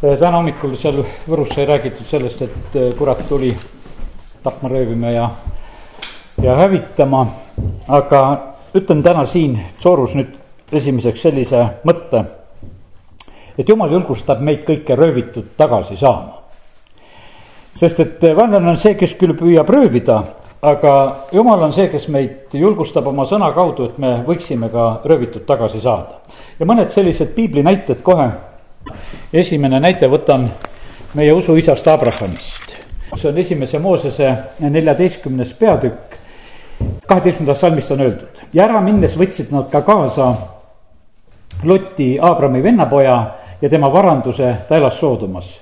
täna hommikul seal Võrus sai räägitud sellest, et eh, kurat tuli tapma, röövima ja, ja hävitama. aga ütlen täna siin Soorus nüüd esimeseks sellise mõtte, et jumal julgustab meid kõike röövitud tagasi saama. sest et vaenlane on see, kes küll püüab röövida, aga jumal on see, kes meid julgustab oma sõna kaudu, et me võiksime ka röövitud tagasi saada. ja mõned sellised piibli näited kohe esimene näide võtan meie usuisast Abrahamist. see on esimese Moosese neljateistkümnes peatükk. kaheteistkümnendas salmist on öeldud ja ära minnes võtsid nad ka kaasa Lotti, Abrami vennapoja ja tema varanduse, ta elas Soodomas.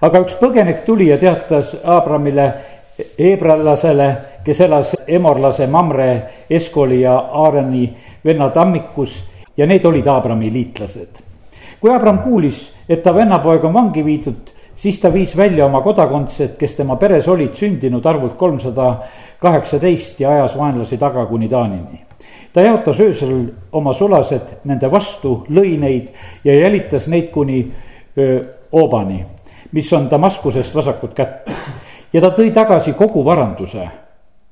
aga üks põgenik tuli ja teatas Abramile, heebrealasele, kes elas emorlase Mamre, Eskoli ja Aarani venna tammikus ja need olid Abrami liitlased kui Abram kuulis, et ta vennapoeg on vangi viidud, siis ta viis välja oma kodakondsed, kes tema peres olid sündinud arvult kolmsada kaheksateist ja ajas vaenlasi taga kuni Taanini. ta jaotas öösel oma sulased nende vastu, lõi neid ja jälitas neid kuni öö, Oobani, mis on Damaskusest vasakut kätt. ja ta tõi tagasi kogu varanduse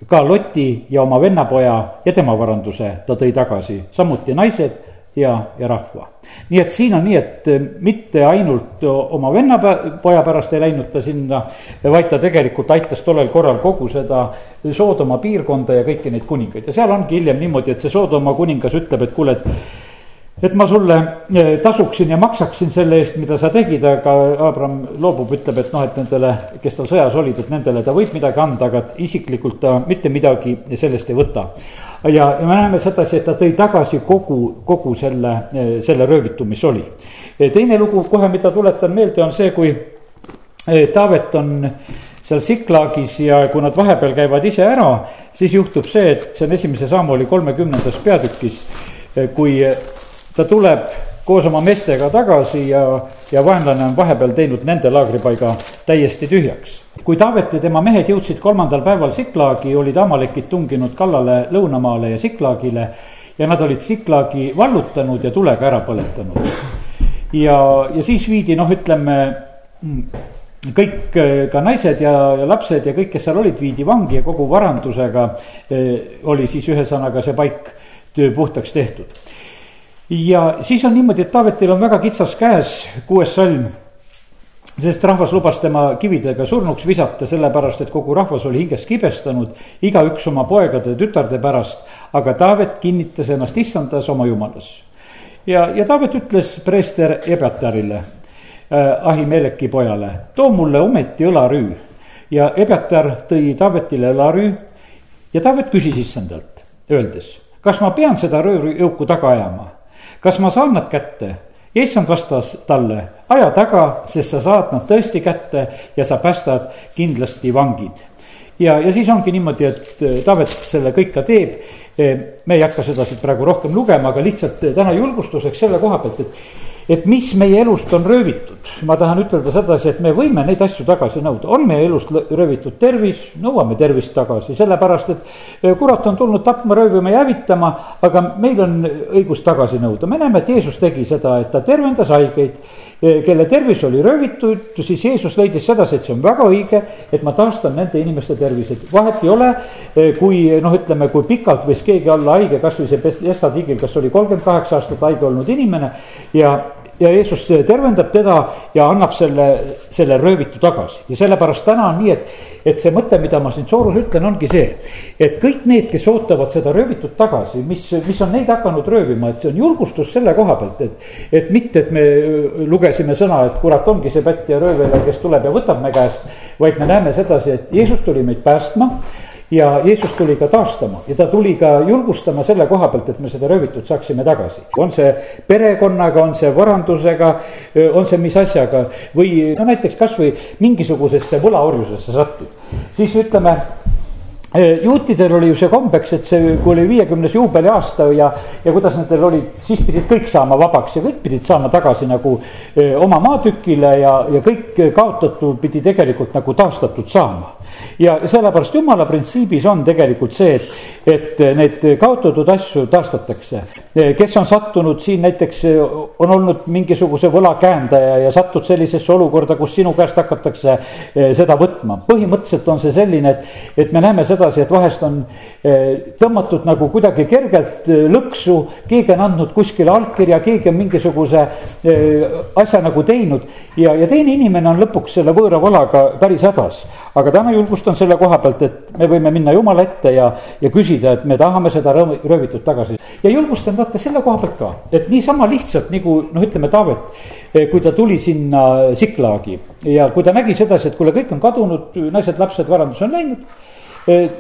ka Loti ja oma vennapoja ja tema varanduse ta tõi tagasi, samuti naised ja, ja rahva. nii et siin on nii, et eh, mitte ainult oma vennapoja pärast ei läinud ta sinna, vaid ta tegelikult aitas tollel korral kogu seda Soodoma piirkonda ja kõiki neid kuningaid ja seal ongi hiljem niimoodi, et see Soodoma kuningas ütleb, et kuule, et et ma sulle eh, tasuksin ja maksaksin selle eest, mida sa tegid, aga Abram loobub, ütleb, et noh, et nendele, kes tal sõjas olid, et nendele ta võib midagi anda, aga isiklikult ta mitte midagi sellest ei võta. ja, ja me näeme sedasi, et ta tõi tagasi kogu, kogu selle, eh, selle röövitu, mis oli. teine lugu kohe, mida tuletan meelde, on see, kui eh, Taavet on seal Siklagis ja kui nad vahepeal käivad ise ära, siis juhtub see, et see on esimese Samuli kolmekümnendas peatükis, kui ta tuleb koos oma meestega tagasi ja, ja vaenlane on vahepeal teinud nende laagripaiga täiesti tühjaks. kui Taavet ja tema mehed jõudsid kolmandal päeval Siklaagi, olid Amalekid tunginud kallale lõunamaale ja Siklaagile ja nad olid Siklaagi vallutanud ja tulega ära põletanud. ja, ja siis viidi noh, ütleme kõik ka naised ja, ja lapsed ja kõik, kes seal olid, viidi vangi ja kogu varandusega eh, oli siis ühesõnaga see paik puhtaks tehtud ja siis on niimoodi, et Taavetil on väga kitsas käes, kuues salm. sest rahvas lubas tema kividega surnuks visata, sellepärast et kogu rahvas oli hinges kibestanud, igaüks oma poegade ja tütarde pärast. aga Taavet kinnitas ennast issandas oma jumalas. ja, ja Taavet ütles preester Ebatarile äh,, Ahimeleki pojale, too mulle ometi õlarüü. ja Ebatar tõi Taavetile õlarüü ja Taavet küsis issandalt, öeldes, kas ma pean seda röövjõuku taga ajama kas ma saan nad kätte? issand vastas talle, aja taga, sest sa saad nad tõesti kätte ja sa päästad kindlasti vangid. ja, ja siis ongi niimoodi, et eh, Taavet selle kõik ka teeb. Eh, me ei hakka seda siit praegu rohkem lugema, aga lihtsalt eh, täna julgustuseks selle koha pealt, et et mis meie elust on röövitud, ma tahan ütelda sedasi, et me võime neid asju tagasi nõuda, on meie elust röövitud tervis, nõuame tervist tagasi, sellepärast et kurat on tulnud tapma, röövima ja hävitama, aga meil on õigus tagasi nõuda, me näeme, et Jeesus tegi seda, et ta tervendas haigeid kelle tervis oli röövitud, siis Jeesus leidis sedasi, et see on väga õige, et ma taastan nende inimeste tervised. vahet ei ole, kui noh, ütleme, kui pikalt võis keegi olla haige, kasvõi see Estadiigil, kas oli kolmkümmend kaheksa aastat haige olnud inimene ja ja Jeesus tervendab teda ja annab selle, selle röövitu tagasi ja sellepärast täna on nii, et, et see mõte, mida ma siin Soorus ütlen, ongi see. et kõik need, kes ootavad seda röövitut tagasi, mis, mis on neid hakanud röövima, et see on julgustus selle koha pealt, et. et mitte, et me lugesime sõna, et kurat ongi see pätt ja röövel, kes tuleb ja võtab me käest. vaid me näeme sedasi, et Jeesus tuli meid päästma ja Jeesus tuli ka taastama ja ta tuli ka julgustama selle koha pealt, et me seda röövitut saaksime tagasi. on see perekonnaga, on see varandusega, on see mis asjaga või no näiteks kasvõi mingisugusesse võlaorjusesse sattud, siis ütleme juutidel oli ju see kombeks, et see, kui oli viiekümnes juubeliaasta ja, ja kuidas nendel oli, siis pidid kõik saama vabaks ja kõik pidid saama tagasi nagu öö, oma maatükile ja, ja kõik kaotatu pidi tegelikult nagu taastatud saama. ja sellepärast jumala printsiibis on tegelikult see, et, et need kaotatud asju taastatakse kes on sattunud siin näiteks, on olnud mingisuguse võlakäendaja ja satud sellisesse olukorda, kus sinu käest hakatakse seda võtma. põhimõtteliselt on see selline, et, et me näeme sedasi, et vahest on tõmmatud nagu kuidagi kergelt lõksu, keegi on andnud kuskile allkirja, keegi on mingisuguse asja nagu teinud ja, ja teine inimene on lõpuks selle võõra võlaga päris hädas. Aga täna julgustan selle koha pealt, et me võime minna jumala ette ja, ja küsida, et me tahame seda röövitud tagasi. ja julgustan vaata selle koha pealt ka, et niisama lihtsalt nagu noh, ütleme Taavet, eh, kui ta tuli sinna Siklaagi ja kui ta nägi sedasi, et kuule, kõik on kadunud, naised, lapsed, varandus on läinud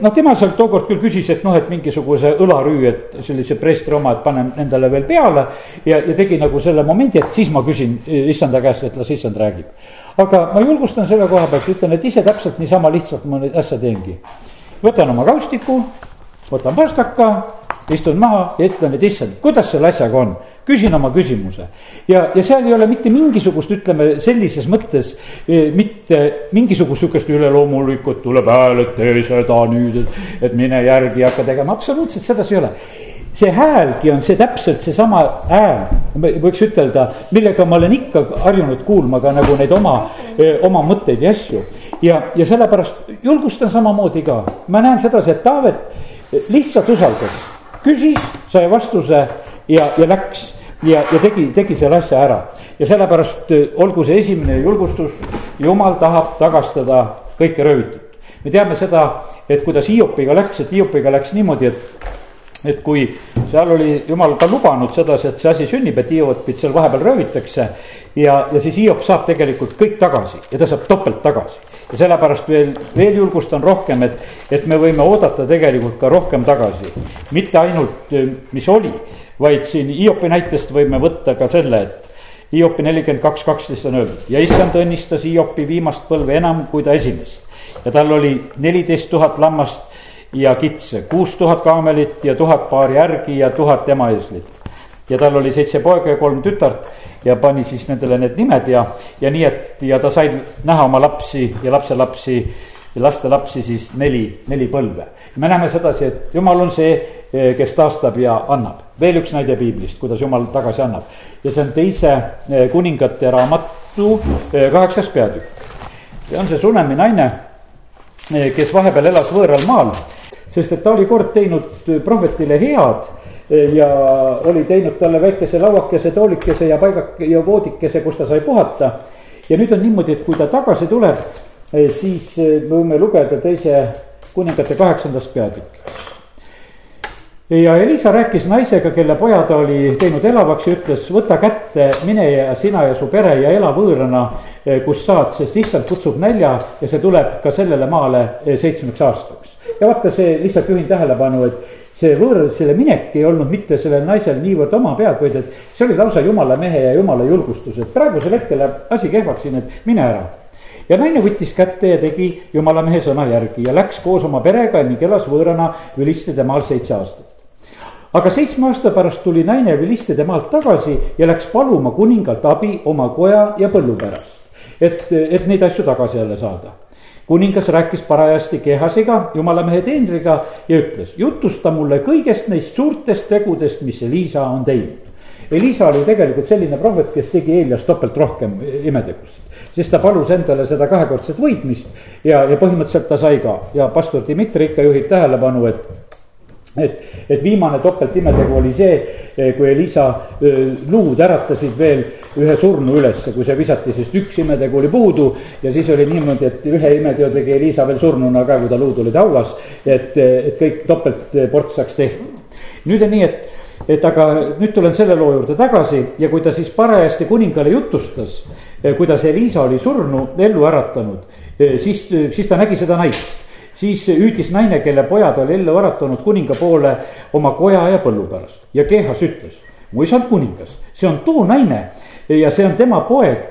noh, tema sealt tookord küll küsis, et noh, et mingisuguse õlarüü, et sellise preestri oma, et panen endale veel peale. ja, ja tegi nagu selle momendi, et siis ma küsin eh, issanda käest, et las issand räägib aga ma julgustan selle koha pealt, ütlen, et ise täpselt niisama lihtsalt ma neid asju teengi. võtan oma kaustiku, võtan pastaka, istun maha ja ütlen, et issand, kuidas selle asjaga on. küsin oma küsimuse ja, ja seal ei ole mitte mingisugust, ütleme sellises mõttes e, mitte mingisugust sihukest üleloomulikut tuleb hääl, et tee seda nüüd, et, mine järgi hakka tegema, absoluutselt sedasi ei ole see häälgi on see täpselt seesama hääl, võiks ütelda, millega ma olen ikka harjunud kuulma ka nagu neid oma, oma mõtteid ja asju. ja, ja sellepärast julgustan samamoodi ka, ma näen sedasi, et Taavet lihtsalt usaldas, küsis, sai vastuse ja, ja läks ja, ja tegi, tegi selle asja ära. ja sellepärast olgu see esimene julgustus, jumal tahab tagastada kõike röövitud. me teame seda, et kuidas Hiopiga läks, et Hiopiga läks niimoodi, et et kui seal oli jumal ka lubanud sedasi, et see asi sünnib, et Hiopit seal vahepeal röövitakse. ja, ja siis Hiop saab tegelikult kõik tagasi ja ta saab topelt tagasi. ja sellepärast veel, veel julgustan rohkem, et, et me võime oodata tegelikult ka rohkem tagasi. mitte ainult, mis oli, vaid siin Hiopi näitest võime võtta ka selle, et Hiopi nelikümmend kaks, kaksteist on öeldud ja issand õnnistas Hiopi viimast põlve enam kui ta esimest. ja tal oli neliteist tuhat lammast ja kitse, kuus tuhat kaamelit ja tuhat paari järgi ja tuhat emaeeslit. ja tal oli seitse poega ja kolm tütart ja pani siis nendele need nimed ja, ja nii, et ja ta sai näha oma lapsi ja lapselapsi ja lastelapsi siis neli, neli põlve. me näeme sedasi, et jumal on see, eh, kes taastab ja annab. veel üks näide piiblist, kuidas jumal tagasi annab ja see on teise eh, kuningate raamatu eh, kaheksas peatükk. see on see Sunemi naine, kes vahepeal elas võõral maal sest et ta oli kord teinud prohvetile head ja oli teinud talle väikese lauakese, toolikese ja paigake ja voodikese, kus ta sai puhata. ja nüüd on niimoodi, et kui ta tagasi tuleb, siis me võime lugeda teise kuningate kaheksandast peatükki. ja Elisa rääkis naisega, kelle poja ta oli teinud elavaks ja ütles, võta kätte, mine ja sina ja su pere ja ela võõrana, kus saad, sest issand kutsub nälja ja see tuleb ka sellele maale seitsmeks aastaks ja vaata, see lihtsalt juhin tähelepanu, et see võõrasele minek ei olnud mitte sellel naisel niivõrd oma pead, vaid et see oli lausa jumala mehe ja jumala julgustus, et praegusel hetkel läheb asi kehvaks siin, et mine ära. ja naine võttis kätte ja tegi jumala mehe sõna järgi ja läks koos oma perega ning elas võõrana Vilistide maal seitse aastat. aga seitsme aasta pärast tuli naine Vilistide maalt tagasi ja läks paluma kuningalt abi oma koja ja põllu pärast. et, et neid asju tagasi jälle saada kuningas rääkis parajasti Kehasiga, jumalamehe teenriga ja ütles, jutusta mulle kõigest neist suurtest tegudest, mis Elisa on teinud. Elisa oli tegelikult selline prohvet, kes tegi Eeliast topelt rohkem imetegust. siis ta palus endale seda kahekordset võitmist ja, ja põhimõtteliselt ta sai ka ja pastor Dmitri ikka juhib tähelepanu, et et, et viimane topeltimetegu oli see, eh, kui Elisa eh, luud äratasid veel ühe surnu ülesse, kui see visati, sest üks imetegu oli puudu. ja siis oli niimoodi, et ühe imeteo tegi Elisa veel surnuna ka, kui ta luud olid hauas. et, et kõik topeltports saaks tehtud. nüüd on nii, et, et aga nüüd tulen selle loo juurde tagasi ja kui ta siis parajasti kuningale jutustas, eh, kuidas Elisa oli surnu ellu äratanud, siis, siis ta nägi seda naist siis hüüdis naine, kelle pojad oli ellu äratanud kuninga poole oma koja ja põllu pärast. Ja Keehas ütles, mu isand kuningas, see on too naine ja see on tema poeg,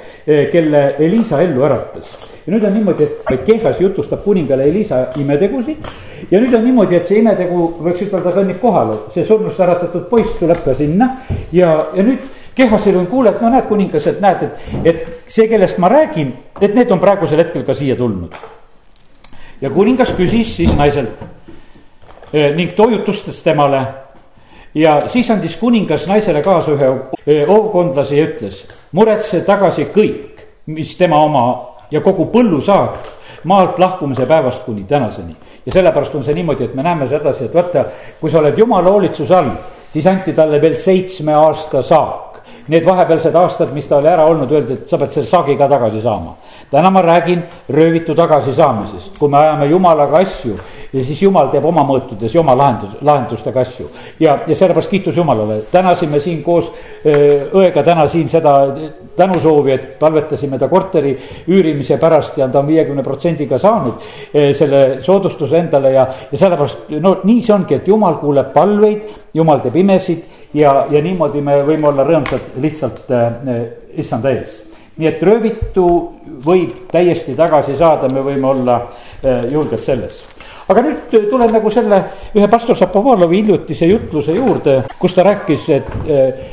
kelle Elisa ellu äratas. Ja nüüd on niimoodi, et Keehas jutustab kuningale Elisa imetegusid. ja nüüd on niimoodi, et see imetegu võiks ütelda kõnnib kohale, see surnust äratatud poiss tuleb ka sinna. Ja, ja nüüd Kehasil on kuule, et no näed, kuningas, et näed, et, et see, kellest ma räägin, et need on praegusel hetkel ka siia tulnud ja kuningas küsis siis naiselt eh, ning toiutustas temale. ja siis andis kuningas naisele kaasa ühe hoovkondlase ja ütles, muretse tagasi kõik, mis tema oma ja kogu põllusaak maalt lahkumise päevast kuni tänaseni. ja sellepärast on see niimoodi, et me näeme sedasi, et vaata, kui sa oled jumala hoolitsuse all, siis anti talle veel seitsme aasta saak. Need vahepealsed aastad, mis ta oli ära olnud, öeldi, et sa pead selle saagi ka tagasi saama. Täna ma räägin röövitu tagasisaamisest, kui me ajame jumalaga asju ja siis jumal teeb oma mõõtudes ja oma lahendus, lahendustega asju. ja, ja sellepärast kiitus Jumalale, tänasime siin koos õega täna siin seda tänusoovi, et palvetasime ta korteri üürimise pärast ja ta on viiekümne protsendiga saanud selle soodustuse endale ja, ja sellepärast no nii see ongi, et jumal kuuleb palveid, jumal teeb imesid ja, ja niimoodi me võime olla rõõmsad lihtsalt issanda ees. Nii et röövitu võib täiesti tagasi saada, me võime olla äh, julged selles aga nüüd tulen nagu selle ühe pastor Šapovalovi hiljutise jutluse juurde, kus ta rääkis, et eh,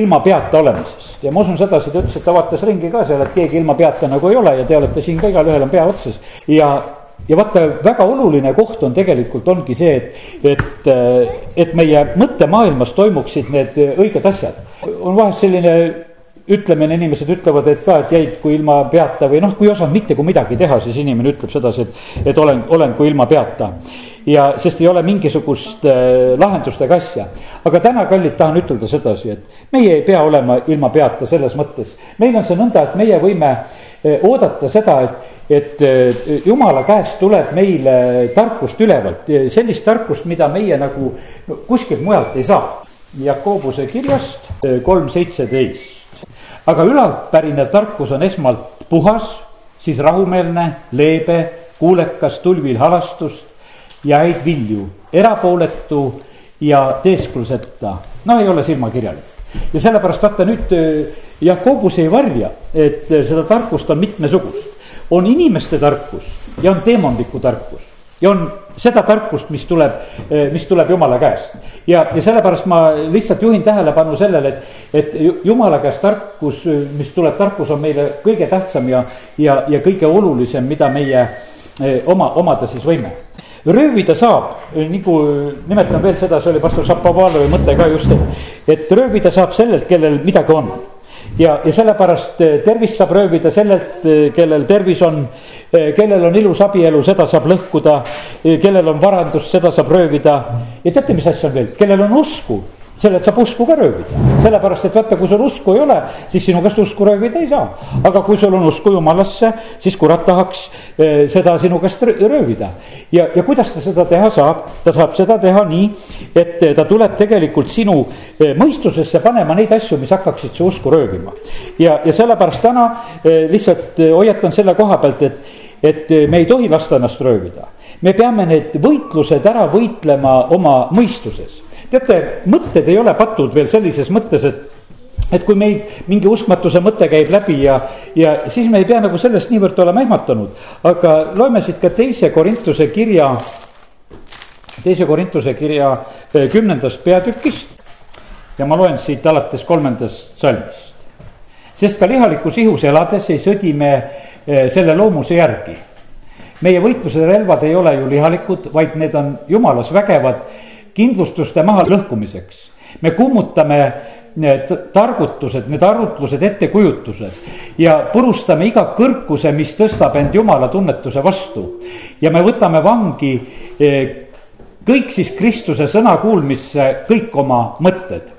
ilma peata olemisest ja ma usun sedasi, ta ütles, et ta vaatas ringi ka seal, et keegi ilma peata nagu ei ole ja te olete siin ka, igalühel on pea otsas. ja, ja vaata, väga oluline koht on tegelikult ongi see, et, et, eh, et meie mõttemaailmas toimuksid need õiged asjad. on vahest selline ütlemine, inimesed ütlevad, et ka, et jäid kui ilma peata või noh, kui ei osanud mitte kui midagi teha, siis inimene ütleb sedasi, et, et olen, olen kui ilma peata. ja sest ei ole mingisugust äh, lahendustega asja. aga täna, kallid, tahan ütelda sedasi, et meie ei pea olema ilma peata selles mõttes. meil on see nõnda, et meie võime äh, oodata seda, et et äh, jumala käest tuleb meile tarkust ülevalt, sellist tarkust, mida meie nagu kuskilt mujalt ei saa. Jakobuse kirjast kolm seitseteist aga ülalt pärinev tarkus on esmalt puhas, siis rahumeelne, leebe, kuulekas, tulvil halastust ja häid vilju, erapooletu ja teeskluseta, no ei ole silmakirjalik. ja sellepärast vaata nüüd äh, Jakobus ei varja, et äh, seda tarkust on mitmesugust, on inimeste tarkus ja on teemantliku tarkus ja on seda tarkust, mis tuleb, eh, mis tuleb jumala käest. ja, ja sellepärast ma lihtsalt juhin tähelepanu sellele, et, et jumala käest tarkus, mis tuleb, tarkus on meile kõige tähtsam ja, ja, ja kõige olulisem, mida meie eh, oma, omada siis võime röövida saab, nagu nimetan veel seda, see oli pastor Šapovalovi mõte ka just, et, et röövida saab sellelt, kellel midagi on ja, ja sellepärast eh, tervist saab röövida sellelt, eh, kellel tervis on, eh, kellel on ilus abielu, seda saab lõhkuda, kellel on varandust, seda saab röövida. ja teate, mis asja on veel, kellel on usku sellelt saab usku ka röövida, sellepärast et vaata, kui sul usku ei ole, siis sinu käest usku röövida ei saa. aga kui sul on usku jumalasse, siis kurat tahaks eh, seda sinu käest röövida. ja, ja kuidas ta seda teha saab, ta saab seda teha nii, et ta tuleb tegelikult sinu eh, mõistusesse panema neid asju, mis hakkaksid su usku röövima. ja, ja sellepärast täna eh, lihtsalt hoiatan selle koha pealt, et, et me ei tohi lasta ennast röövida. me peame need võitlused ära võitlema oma mõistuses teate, mõtted ei ole patud veel sellises mõttes, et et kui meid mingi uskmatuse mõte käib läbi ja, ja siis me ei pea nagu sellest niivõrd olema ehmatanud. aga loeme siit ka teise Korintuse kirja, teise Korintuse kirja eh, kümnendast peatükist. ja ma loen siit alates kolmandast salmist. sest ka lihalikus ihus elades ei sõdi me eh, selle loomuse järgi. meie võitluse relvad ei ole ju lihalikud, vaid need on jumalas vägevad kindlustuste maha lõhkumiseks. me kummutame need targutused, need arutlused, ettekujutused ja purustame iga kõrkuse, mis tõstab end jumala tunnetuse vastu. ja me võtame vangi eh, kõik siis Kristuse sõna kuulmisse, kõik oma mõtted.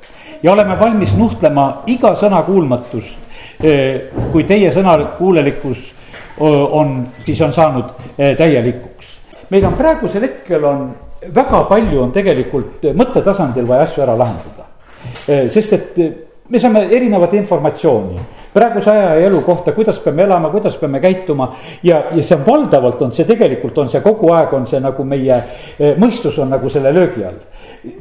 ja oleme valmis nuhtlema iga sõna kuulmatust, eh, kui teie sõnakuulelikkus on, siis on saanud eh, täielikuks. meil on praegusel hetkel on väga palju on tegelikult mõttetasandil vaja asju ära lahendada. Eh, sest et eh, me saame erinevat informatsiooni praeguse aja ja elu kohta, kuidas peame elama, kuidas peame käituma. ja, ja see on valdavalt on see tegelikult on see kogu aeg on see nagu meie eh, mõistus on nagu selle löögi all.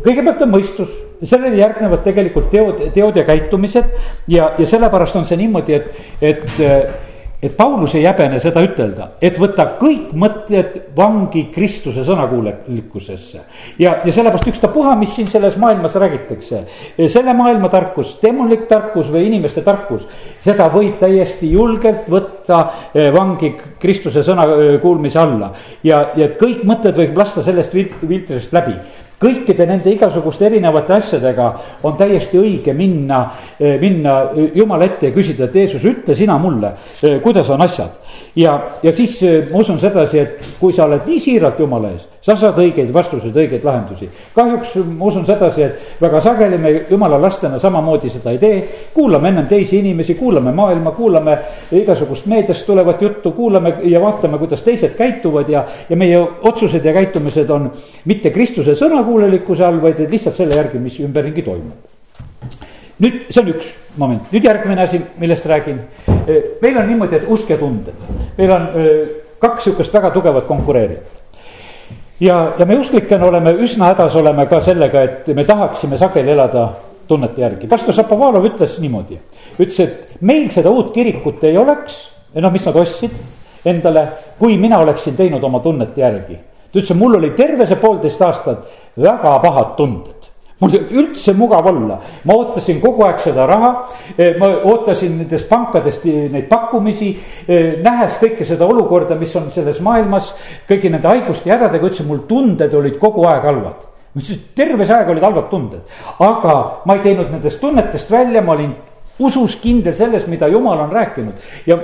kõigepealt on mõistus, sellele järgnevad tegelikult teod, teod ja käitumised ja, ja sellepärast on see niimoodi, et, et et Paulus ei häbene seda ütelda, et võta kõik mõtted vangi Kristuse sõnakuulelikkusesse. ja, ja sellepärast ükstapuha, mis siin selles maailmas räägitakse, selle maailma tarkus, demonlik tarkus või inimeste tarkus, seda võib täiesti julgelt võtta eh, vangi Kristuse sõna eh, kuulmise alla. ja, ja kõik mõtted võib lasta sellest filtrist läbi kõikide nende igasuguste erinevate asjadega on täiesti õige minna, minna jumala ette ja küsida, et Jeesus, ütle sina mulle, kuidas on asjad. ja, ja siis ma usun sedasi, et kui sa oled nii siiralt jumala ees, sa saad õigeid vastuseid, õigeid lahendusi. kahjuks ma usun sedasi, et väga sageli me jumala lastena samamoodi seda ei tee. kuulame ennem teisi inimesi, kuulame maailma, kuulame igasugust meediast tulevat juttu, kuulame ja vaatame, kuidas teised käituvad ja, ja meie otsused ja käitumised on mitte Kristuse sõnakuulelikkuse all, vaid lihtsalt selle järgi, mis ümberringi toimub. nüüd see on üks moment, nüüd järgmine asi, millest räägin. meil on niimoodi, et usk ja tunded, meil on kaks sihukest väga tugevat konkureerijat ja, ja me usklikena oleme üsna hädas oleme ka sellega, et me tahaksime sageli elada tunnete järgi. pastor Šapovalov ütles niimoodi, ütles, et meil seda uut kirikut ei oleks, noh, mis nad ostsid endale, kui mina oleksin teinud oma tunnete järgi. ta ütles, et mul oli terve see poolteist aastat väga pahad tunded mul ei olnud üldse mugav olla, ma ootasin kogu aeg seda raha, e, ma ootasin nendest pankadest neid pakkumisi, e, nähes kõike seda olukorda, mis on selles maailmas, kõigi nende haiguste ja hädadega, ütlesin, mul tunded olid kogu aeg halvad. Terve see aeg olid halvad tunded, aga ma ei teinud nendest tunnetest välja, ma olin usus kindel selles, mida jumal on rääkinud ja,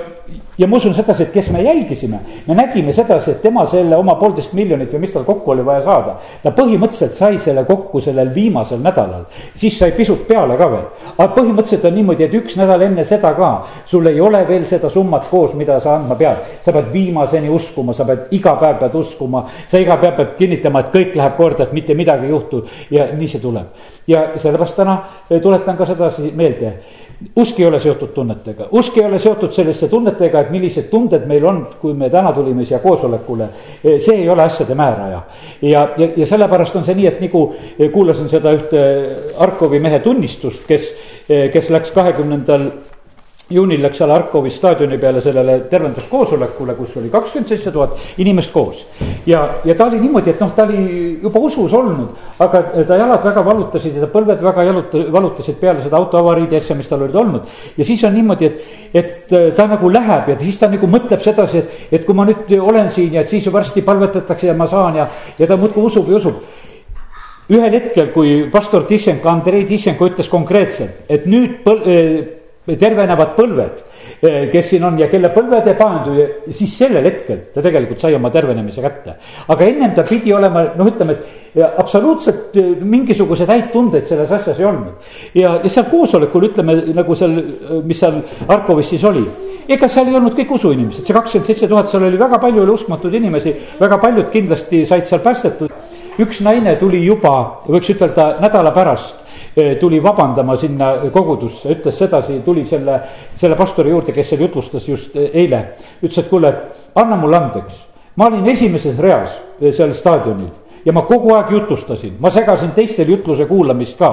ja ma usun sedasi, et kes me jälgisime, me nägime sedasi, et tema selle oma poolteist miljonit või mis tal kokku oli vaja saada. ta põhimõtteliselt sai selle kokku sellel viimasel nädalal, siis sai pisut peale ka veel. aga põhimõtteliselt on niimoodi, et üks nädal enne seda ka, sul ei ole veel seda summat koos, mida sa andma pead. sa pead viimaseni uskuma, sa pead iga päev pead uskuma, sa iga päev pead kinnitama, et kõik läheb korda, et mitte midagi ei juhtu ja nii see tuleb. ja sellepärast täna tuletan ka sedasi meelde usk ei ole seotud tunnetega, usk ei ole seotud selliste tunnetega, et millised tunded meil on, kui me täna tulime siia koosolekule. see ei ole asjade määraja ja, ja, ja sellepärast on see nii, et nagu kuulasin seda ühte Arkovi mehe tunnistust, kes, kes läks kahekümnendal juunil läks seal Arkovi staadioni peale sellele tervenduskoosolekule, kus oli kakskümmend seitse tuhat inimest koos. ja, ja ta oli niimoodi, et noh, ta oli juba usus olnud, aga ta jalad väga valutasid ja ta põlved väga jaluta, valutasid peale seda autoavariid ja asja, mis tal olid olnud. ja siis on niimoodi, et, et ta nagu läheb ja siis ta nagu mõtleb sedasi, et, et kui ma nüüd olen siin ja et siis varsti palvetatakse ja ma saan ja, ja ta muudkui usub ja usub ühel hetkel, kui pastor Tissenko, Andrei Tissenko ütles konkreetselt, et nüüd põl-, tervenevad põlved, eh, kes siin on ja kelle põlved ei paandu ja siis sellel hetkel ta tegelikult sai oma tervenemise kätte. aga ennem ta pidi olema, noh, ütleme, et absoluutselt eh, mingisuguseid häid tundeid selles asjas ei olnud. ja, ja seal koosolekul ütleme nagu seal, eh, mis seal Arkovis siis oli ega seal ei olnud kõik usuinimesed, see kakskümmend seitse tuhat, seal oli väga palju oli uskmatuid inimesi, väga paljud kindlasti said seal päästetud. Üks naine tuli juba, võiks ütelda nädala pärast Eh, tuli vabandama sinna kogudusse, ütles sedasi, tuli selle, selle pastori juurde, kes seal jutlustas just eh, eile. ütles, et kuule, anna mulle andeks, ma olin esimeses reas eh, seal staadionil ja ma kogu aeg jutustasin, ma segasin teistel jutluse kuulamist ka.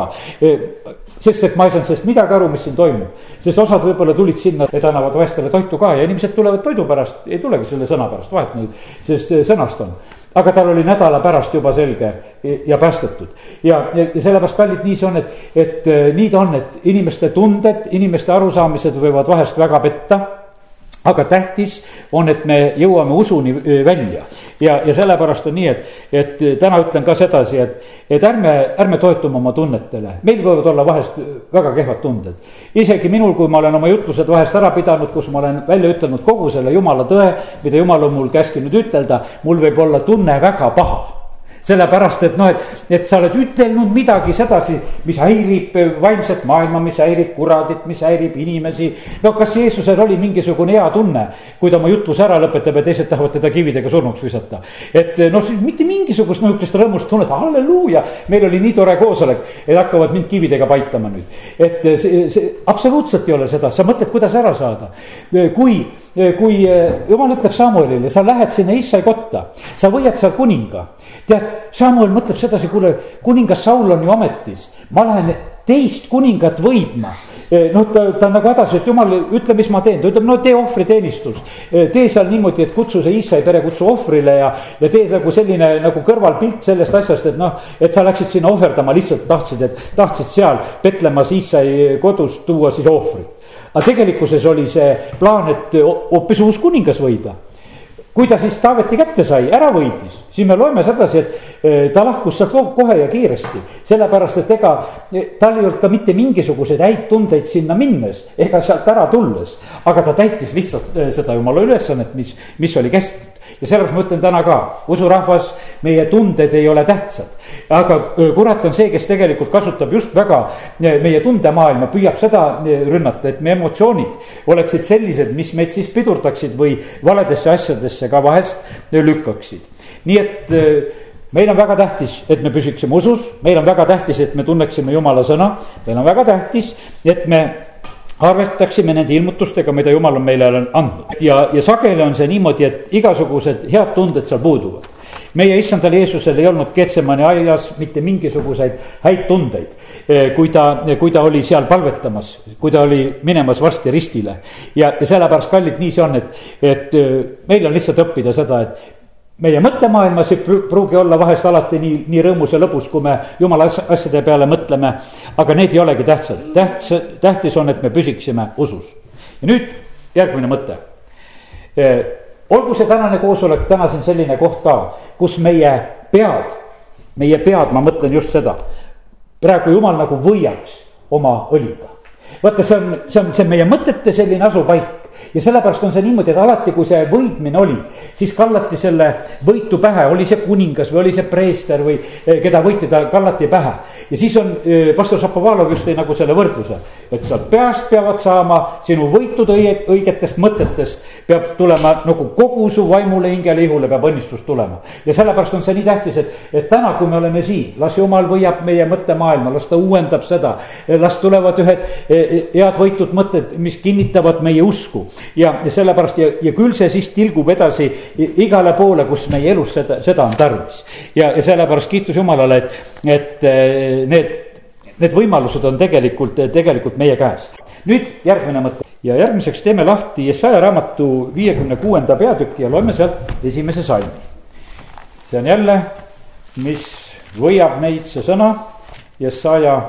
sest et ma ei saanud sellest midagi aru, mis siin toimub. sest osad võib-olla tulid sinna, et annavad vaestele toitu ka ja inimesed tulevad toidu pärast, ei tulegi selle sõna pärast, vahet neil, sest sõnast on aga tal oli nädala pärast juba selge ja päästetud. ja, ja, ja sellepärast, kallid, nii see on, et, et äh, nii ta on, et inimeste tunded, inimeste arusaamised võivad vahest väga petta aga tähtis on, et me jõuame usuni välja. Ja, ja sellepärast on nii, et, et täna ütlen ka sedasi, et, et ärme, ärme toetume oma tunnetele, meil võivad olla vahest väga kehvad tunded. isegi minul, kui ma olen oma jutlused vahest ära pidanud, kus ma olen välja ütelnud kogu selle jumala tõe, mida jumal on mul käskinud ütelda, mul võib olla tunne väga paha sellepärast et noh, et, et sa oled ütelnud midagi sedasi, mis häirib vaimset maailma, mis häirib kuradit, mis häirib inimesi. no kas Jeesusel oli mingisugune hea tunne, kui ta oma jutluse ära lõpetab ja teised tahavad teda kividega surnuks visata. et noh, mitte mingisugust nihukest rõõmust tunnet, halleluuja, meil oli nii tore koosolek, et hakkavad mind kividega paitama nüüd. et see, see absoluutselt ei ole seda, sa mõtled, kuidas ära saada. kui, kui jumal ütleb Samuelile, sa lähed sinna Issai kotta, sa võiad seal kuninga tead, Samuel mõtleb sedasi, kuule, kuningas Saul on ju ametis, ma lähen teist kuningat võidma noh, ta, ta on nagu hädas, et jumal, ütle, mis ma teen, ta ütleb, no tee ohvriteenistus. tee seal niimoodi, et kutsu see Iisai pere, kutsu ohvrile ja, ja tee nagu selline nagu kõrvalpilt sellest asjast, et noh. et sa läksid sinna ohverdama, lihtsalt tahtsid, et tahtsid seal Petlemmas Iisai kodus tuua siis ohvrit. Aga tegelikkuses oli see plaan, et hoopis uus kuningas võida kui ta siis Taaveti kätte sai, ära võitis, siis me loeme sedasi, et eh, ta lahkus sealt kohe ja kiiresti. sellepärast, et ega eh, tal ei olnud ka mitte mingisuguseid häid tundeid sinna minnes ega sealt ära tulles. aga ta täitis lihtsalt eh, seda jumala ülesannet, mis, mis oli kästud ja sellepärast ma ütlen täna ka, usurahvas, meie tunded ei ole tähtsad. aga kurat on see, kes tegelikult kasutab just väga meie tundemaailma, püüab seda rünnata, et meie emotsioonid oleksid sellised, mis meid siis pidurdaksid või valedesse asjadesse ka vahest lükkaksid. nii et meil on väga tähtis, et me püsiksime usus, meil on väga tähtis, et me tunneksime jumala sõna, meil on väga tähtis, et me arvestaksime nende ilmutustega, mida jumal on meile andnud ja, ja sageli on see niimoodi, et igasugused head tunded seal puuduvad meie issandal Jeesusel ei olnud Getsemani aias mitte mingisuguseid häid tundeid. Eh, kui ta, kui ta oli seal palvetamas, kui ta oli minemas varsti ristile. ja, ja sellepärast, kallid, nii see on, et, et eh, meil on lihtsalt õppida seda, et meie mõttemaailmas ei pruugi olla vahest alati nii, nii rõõmus ja lõbus, kui me jumala asjade peale mõtleme. aga need ei olegi tähtsad, tähtis, tähtis on, et me püsiksime usus. ja nüüd järgmine mõte. olgu see tänane koosolek täna siin selline koht ka, kus meie pead, meie pead, ma mõtlen just seda. praegu jumal nagu võiaks oma õliga. vaata, see on, see on, see on meie mõtete selline asupaik ja sellepärast on see niimoodi, et alati, kui see võitmine oli, siis kallati selle võitu pähe, oli see kuningas või oli see preester või eh, keda võiti, ta kallati pähe. ja siis on, eh, pastor Šapovalov just tõi nagu selle võrdluse, et sealt peast peavad saama sinu võitud õige, õigetest mõtetest. peab tulema nagu kogu su vaimule, hingele, ihule peab õnnistus tulema. ja sellepärast on see nii tähtis, et, et täna, kui me oleme siin, las jumal võiab meie mõttemaailma, las ta uuendab seda. las tulevad ühed eh, head võitud mõtted, mis kinnitavad meie usku ja, ja sellepärast ja, ja küll see siis tilgub edasi igale poole, kus meie elus seda, seda on tarvis. ja, ja sellepärast kiitus Jumalale, et, et eh, need, need võimalused on tegelikult, tegelikult meie käes. nüüd järgmine mõte ja järgmiseks teeme lahti Jesaja raamatu viiekümne kuuenda peatüki ja loeme sealt esimese salmi. see on jälle, mis võiab meid, see sõna, Jesaja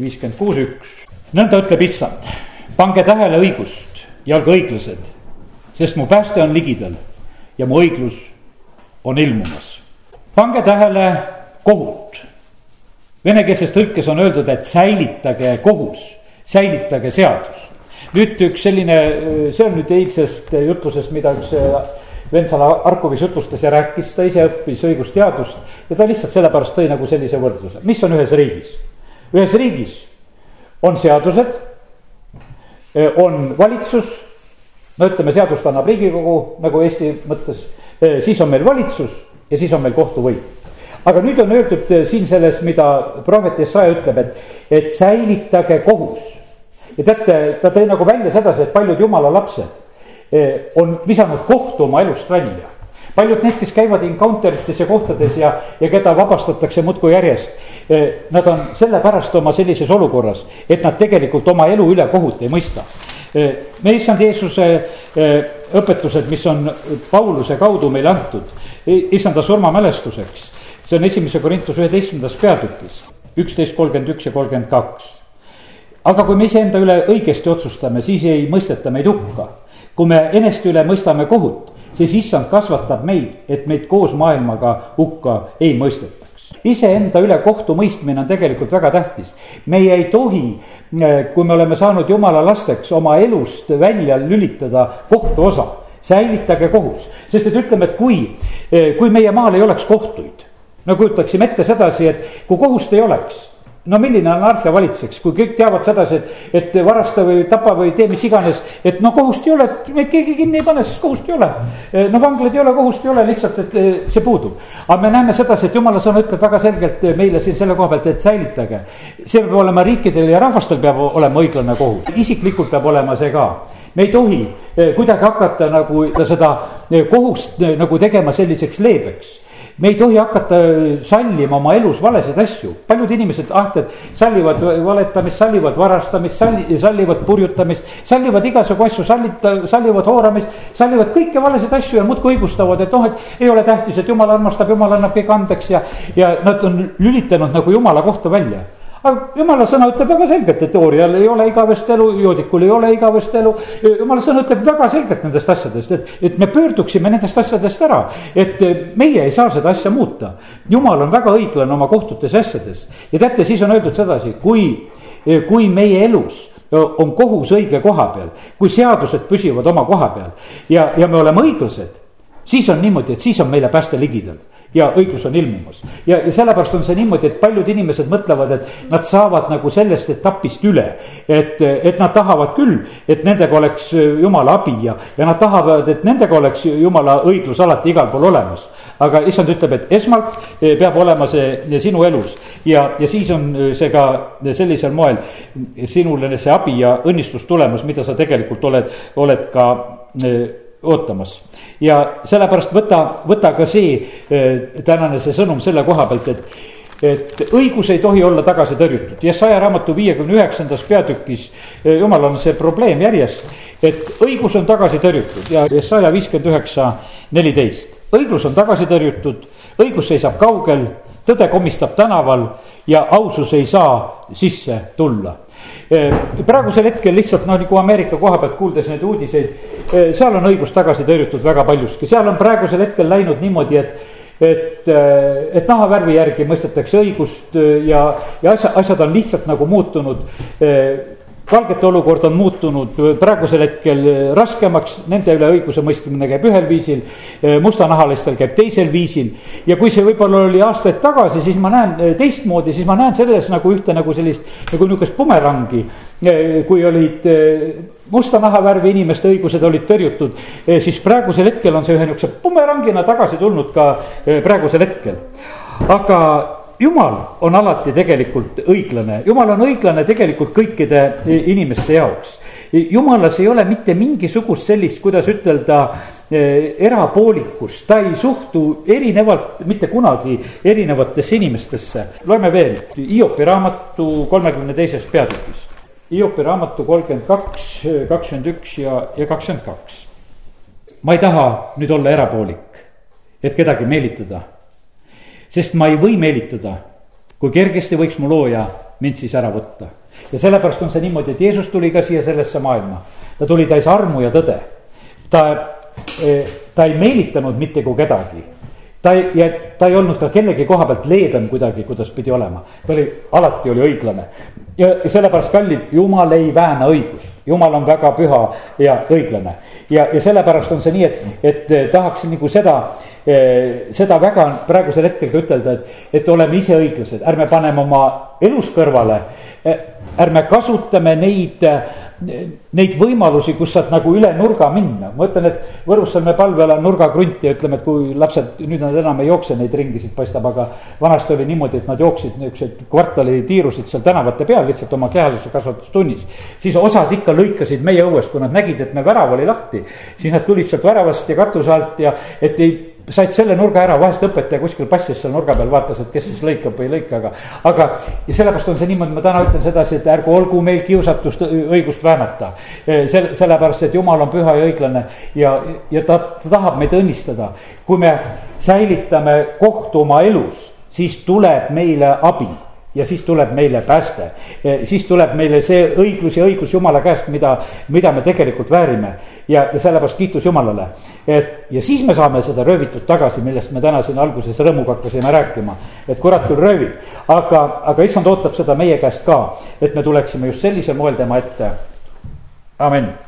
viiskümmend kuus, üks. nõnda ütleb issand, pange tähele õigust ja olge õiglased, sest mu pääste on ligidal ja mu õiglus on ilmumas. pange tähele kohut. Venekeelses tõlkes on öeldud, et säilitage kohus, säilitage seadus. nüüd üks selline, see on nüüd eilsest jutlusest, mida üks Vensala Arkovis jutlustas ja rääkis, ta ise õppis õigusteadust ja ta lihtsalt sellepärast tõi nagu sellise võrdluse, mis on ühes riigis. ühes riigis on seadused on valitsus, no ütleme, seadust annab riigikogu nagu Eesti mõttes, eh, siis on meil valitsus ja siis on meil kohtuvõim. aga nüüd on öeldud eh, siin selles, mida prohvet Jesaja ütleb, et, et säilitage kohus. ja teate, ta tõi nagu välja sedasi, et paljud jumala lapsed on visanud kohtu oma elust välja paljud need, kes käivad encounter ites ja kohtades ja, ja keda vabastatakse muudkui järjest. Eh, nad on sellepärast oma sellises olukorras, et nad tegelikult oma elu üle kohut ei mõista. Eh, me issand Jeesuse eh, õpetused, mis on Pauluse kaudu meile antud, issanda surmamälestuseks. see on esimese Korintuse üheteistkümnendas peatükis, üksteist, kolmkümmend üks ja kolmkümmend kaks. aga kui me iseenda üle õigesti otsustame, siis ei mõisteta meid hukka. kui me eneste üle mõistame kohut siis issand kasvatab meid, et meid koos maailmaga hukka ei mõistetaks iseenda üle kohtumõistmine on tegelikult väga tähtis. meie ei tohi, eh, kui me oleme saanud jumala lasteks, oma elust välja lülitada kohtuosa. säilitage kohus, sest et ütleme, et kui, eh, kui meie maal ei oleks kohtuid, no kujutaksime ette sedasi, et kui kohust ei oleks no milline anarhia valitseks, kui kõik teavad sedasi, et, et varasta või tapa või tee mis iganes, et no kohust ei ole, et meid keegi kinni ei pane, sest kohust ei ole. no vanglaid ei ole, kohust ei ole, lihtsalt, et see puudub. aga me näeme sedasi, et jumala sõna ütleb väga selgelt meile siin selle koha pealt, et säilitage. see peab olema riikidel ja rahvastel peab olema õiglane kohus, isiklikult peab olema see ka me ei tohi eh, kuidagi hakata nagu seda eh, kohust eh, nagu tegema selliseks leebeks me ei tohi hakata sallima oma elus valesid asju, paljud inimesed, ah, et sallivad valetamist, sallivad varastamist, salli, sallivad purjutamist. sallivad igasugu asju, sallita, sallivad hooramist, sallivad kõiki valesid asju ja muudkui õigustavad, et noh, et ei ole tähtis, et jumal armastab, jumal annab kõik andeks ja. ja nad on lülitanud nagu jumala kohta välja aga jumala sõna ütleb väga selgelt, et oorial ei ole igavest elu, joodikul ei ole igavest elu. jumala sõna ütleb väga selgelt nendest asjadest, et, et me pöörduksime nendest asjadest ära. et meie ei saa seda asja muuta. jumal on väga õiglane oma kohtutes ja asjades ja teate, siis on öeldud sedasi, kui, kui meie elus on kohus õige koha peal, kui seadused püsivad oma koha peal ja, ja me oleme õiglased, siis on niimoodi, et siis on meile pääste ligidal ja õiglus on ilmumas. ja, ja sellepärast on see niimoodi, et paljud inimesed mõtlevad, et nad saavad nagu sellest etapist üle. et, et nad tahavad küll, et nendega oleks jumala abi ja, ja nad tahavad, et nendega oleks jumala õiglus alati igal pool olemas. aga issand ütleb, et esmalt eh, peab olema see sinu elus ja, ja siis on see ka sellisel moel sinule see abi ja õnnistus tulemas, mida sa tegelikult oled, oled ka eh, ootamas. ja sellepärast võta, võta ka see eh, tänane see sõnum selle koha pealt, et et õigus ei tohi olla tagasi tõrjutud. Jesaja raamatu viiekümne üheksandas peatükis eh, jumal on see probleem järjest, et õigus on tagasi tõrjutud ja Jesaja viiskümmend üheksa, neliteist. õiglus on tagasi tõrjutud, õigus seisab kaugel, tõde komistab tänaval ja ausus ei saa sisse tulla praegusel hetkel lihtsalt noh, nagu Ameerika koha pealt kuuldes neid uudiseid, seal on õigus tagasi tõrjutud väga paljuski, seal on praegusel hetkel läinud niimoodi, et et, et nahavärvi järgi mõistetakse õigust ja, ja asja, asjad on lihtsalt nagu muutunud valgete olukord on muutunud praegusel hetkel raskemaks, nende üle õigusemõistmine käib ühel viisil, mustanahalistel käib teisel viisil. ja kui see võib-olla oli aastaid tagasi, siis ma näen teistmoodi, siis ma näen selles nagu ühte nagu sellist nagu niisugust bumerangi. kui olid musta nahavärvi inimeste õigused olid tõrjutud, siis praegusel hetkel on see ühe niisuguse bumerangina tagasi tulnud ka praegusel hetkel. aga jumal on alati tegelikult õiglane, jumal on õiglane tegelikult kõikide inimeste jaoks. jumalas ei ole mitte mingisugust sellist, kuidas ütelda, eh, erapoolikust, ta ei suhtu erinevalt mitte kunagi erinevatesse inimestesse. loeme veel Hiopi raamatu kolmekümne teisest peatükist. Hiopi raamatu kolmkümmend kaks, kakskümmend üks ja, ja kakskümmend kaks. ma ei taha nüüd olla erapoolik, et kedagi meelitada sest ma ei või meelitada, kui kergesti võiks mu looja mind siis ära võtta. ja sellepärast on see niimoodi, et Jeesus tuli ka siia sellesse maailma, ta tuli täis armu ja tõde. ta, eh, ta ei meelitanud mitte kui kedagi ta ei, ja ta ei olnud ka kellegi koha pealt leebem kuidagi, kuidas pidi olema, ta oli, alati oli õiglane. ja sellepärast, kallid, jumal ei vääna õigust, jumal on väga püha ja õiglane. ja, ja sellepärast on see nii, et, et eh, tahaksin nagu seda, eh, seda väga praegusel hetkel ka ütelda, et, et oleme ise õiglased, ärme paneme oma elus kõrvale eh, ärme kasutame neid, neid võimalusi, kus saad nagu üle nurga minna. ma ütlen, et Võrus saime palve all nurgakrunti ja ütleme, et kui lapsed, nüüd nad enam ei jookse neid ringisid, paistab, aga vanasti oli niimoodi, et nad jooksid niisuguseid kvartali tiirusid seal tänavate peal lihtsalt oma kehalise kasvatustunnis. siis osad ikka lõikasid meie õuest, kui nad nägid, et me värav oli lahti, siis nad tulid sealt väravast ja katuse alt ja et ei said selle nurga ära, vahest õpetaja kuskil passis seal nurga peal vaatas, et kes siis lõikab või ei lõika, aga. aga ja sellepärast on see niimoodi, ma täna ütlen sedasi, et ärgu olgu meil kiusatust õigust väänata. selle, sellepärast, et jumal on püha ja õiglane ja, ja ta, ta tahab meid õnnistada. kui me säilitame kohtu oma elus, siis tuleb meile abi ja siis tuleb meile pääste. siis tuleb meile see õiglus ja õigus Jumala käest, mida, mida me tegelikult väärime. ja, ja sellepärast kiitus Jumalale. et ja siis me saame seda röövitud tagasi, millest me täna siin alguses rõõmuga hakkasime rääkima. et kurat küll röövib, aga, aga issand ootab seda meie käest ka, et me tuleksime just sellisel moel tema ette. amin